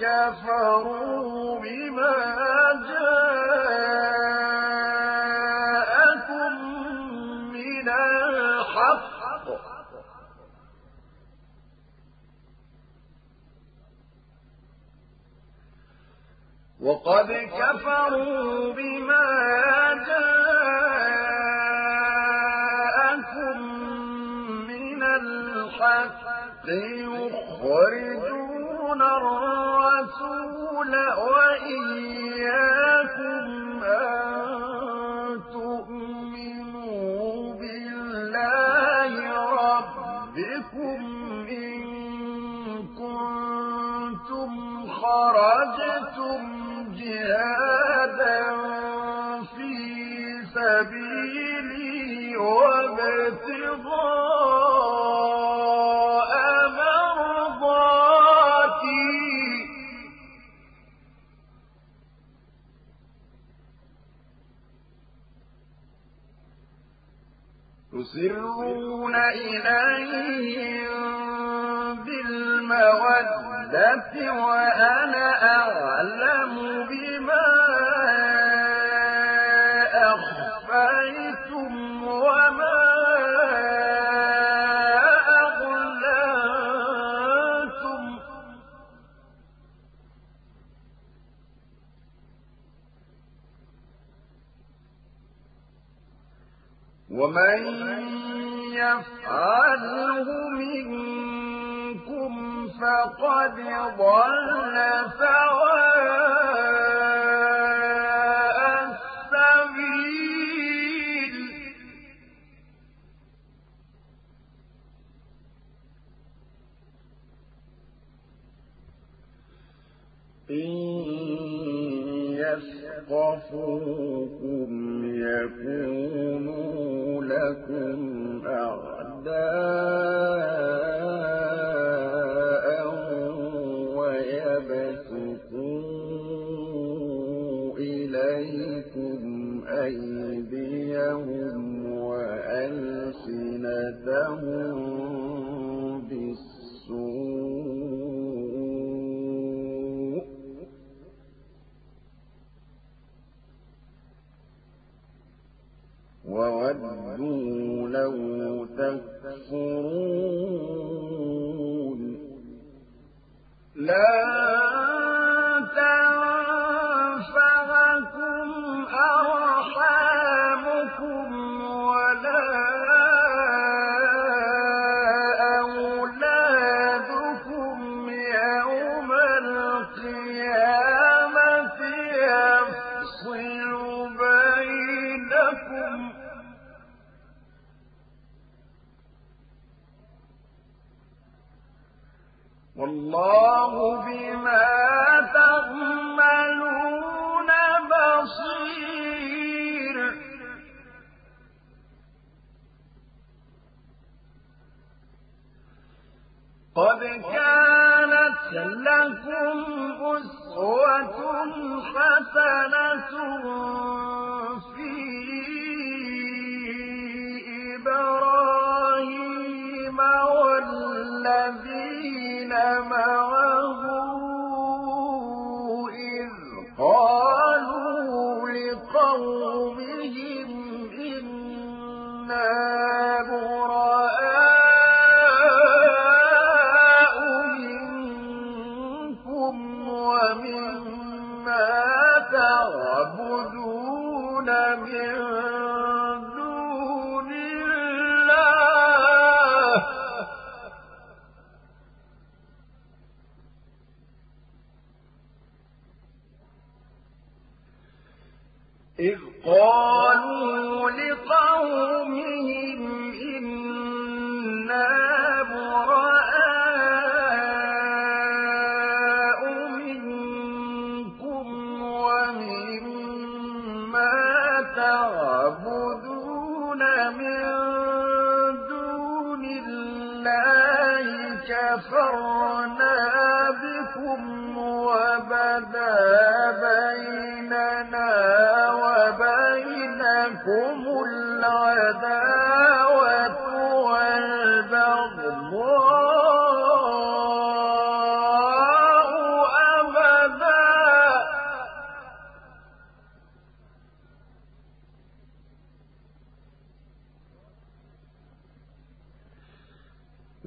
كفروا بما جاءكم من الحق وقد كفروا بما جاءكم من الحق الرسول وإياكم بالمودة وأنا أعلم بما أخفيتم وما أغلنتم ومن يفعله منكم فقد ضل سواء السبيل إن يثقفوكم يكونوا لكم أعداء والله بما تعملون بصير. قد كانت لكم أسوة حسنة في إبراهيم.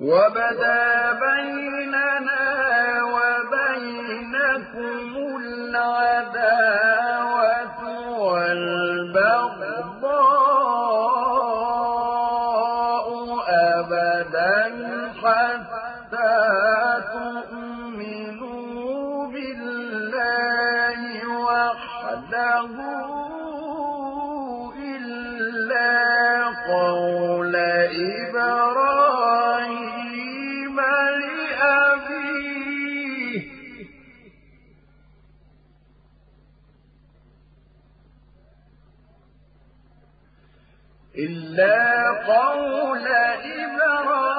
وبدا بين إلا قول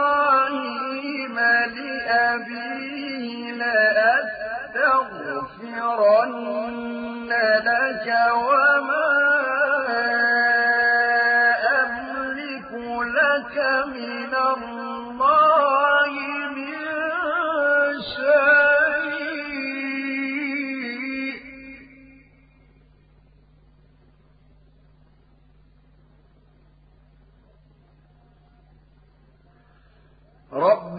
إبراهيم لأبيه لأستغفرن لك وأبيه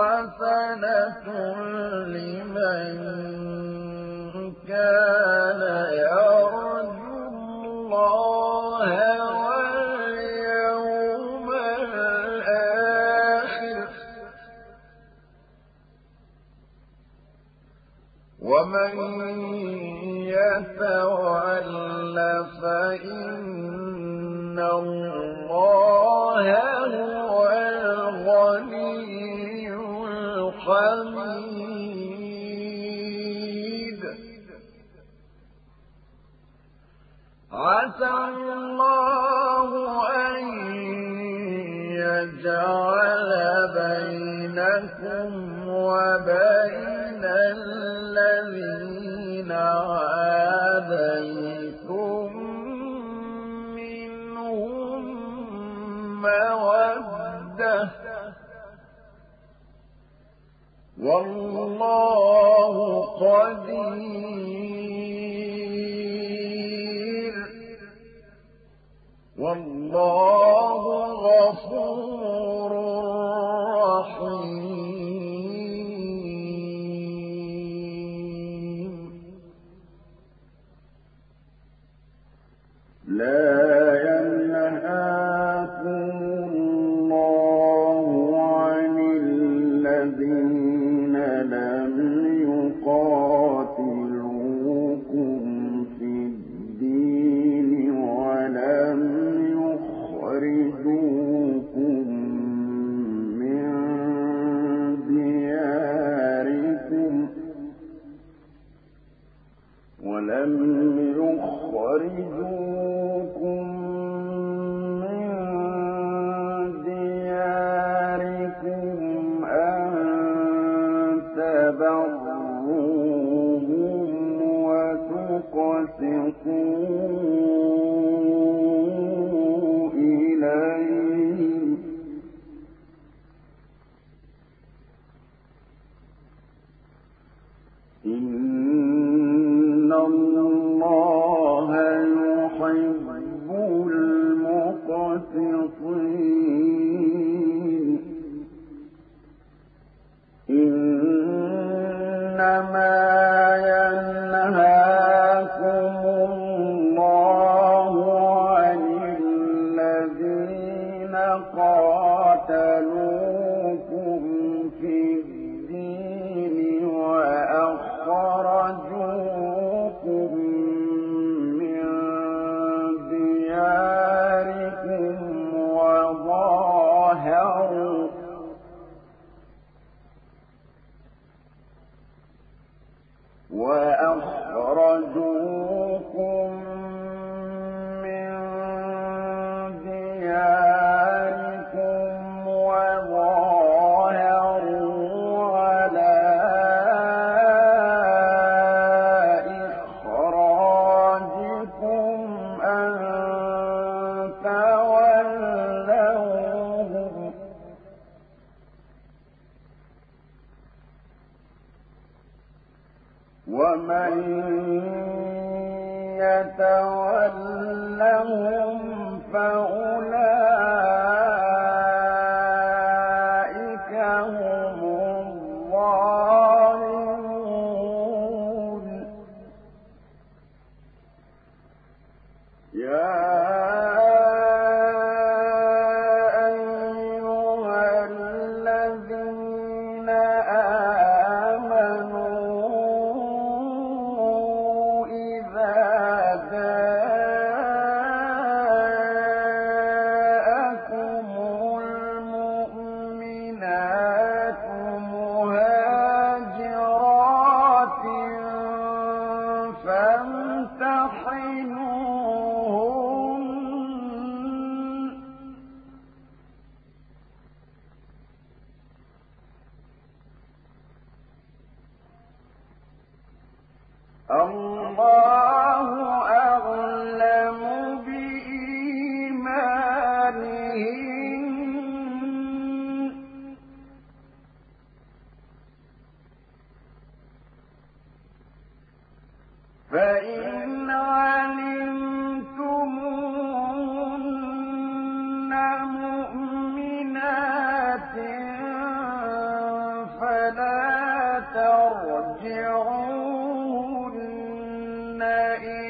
حسنة لمن عسى الله أن يجعل بينكم وبين الذين عاديتم منهم مودة. والله قدير والله غفور إنما إن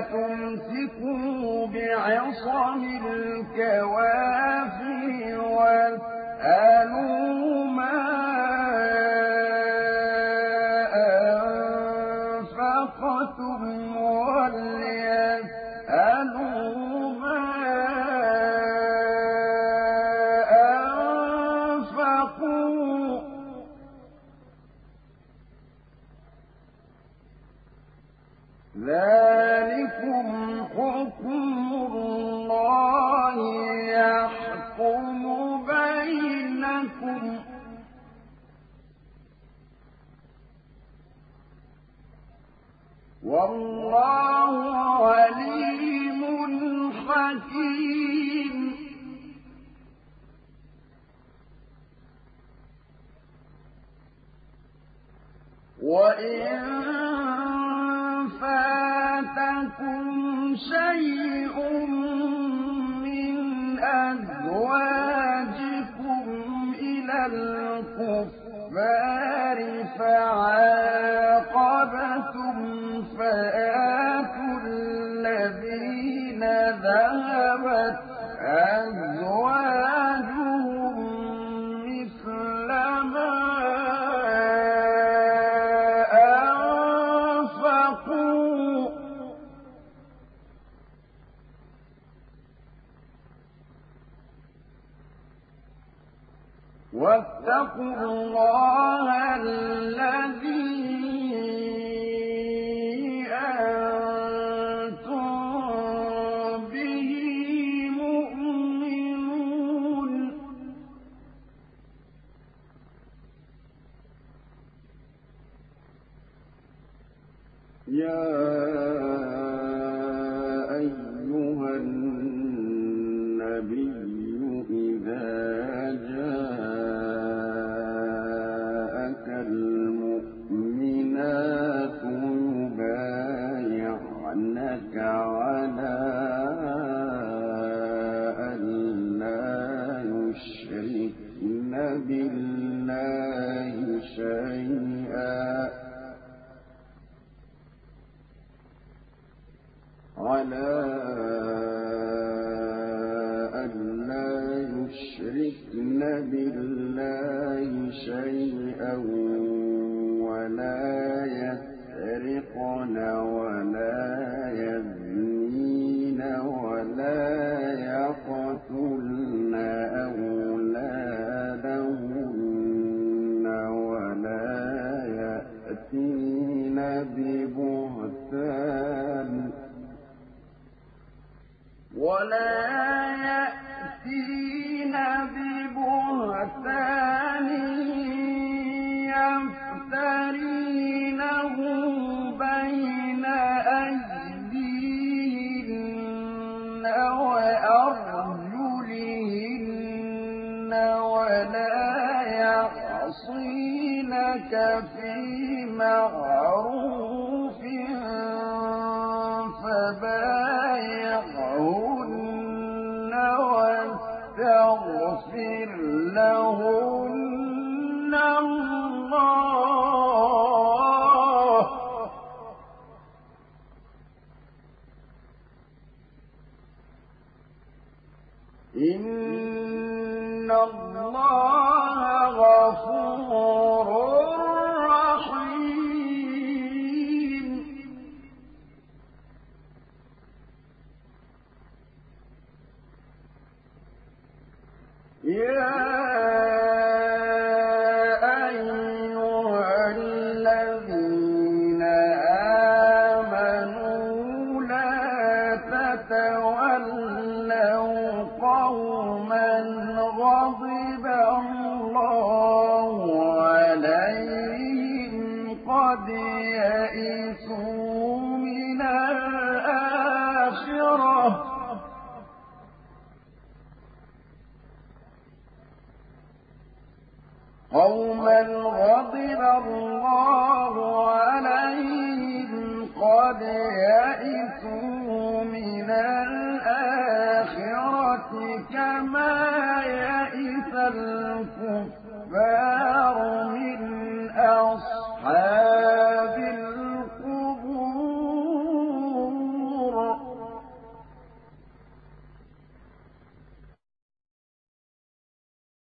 تمسكوا بعصم الكوافر واسألوا والله ذهبت أزواجهم يا إن الله غفور من الآخرة قوما غضب الله عليهم قد يئسوا من الآخرة كما يئس الكفار من أصحاب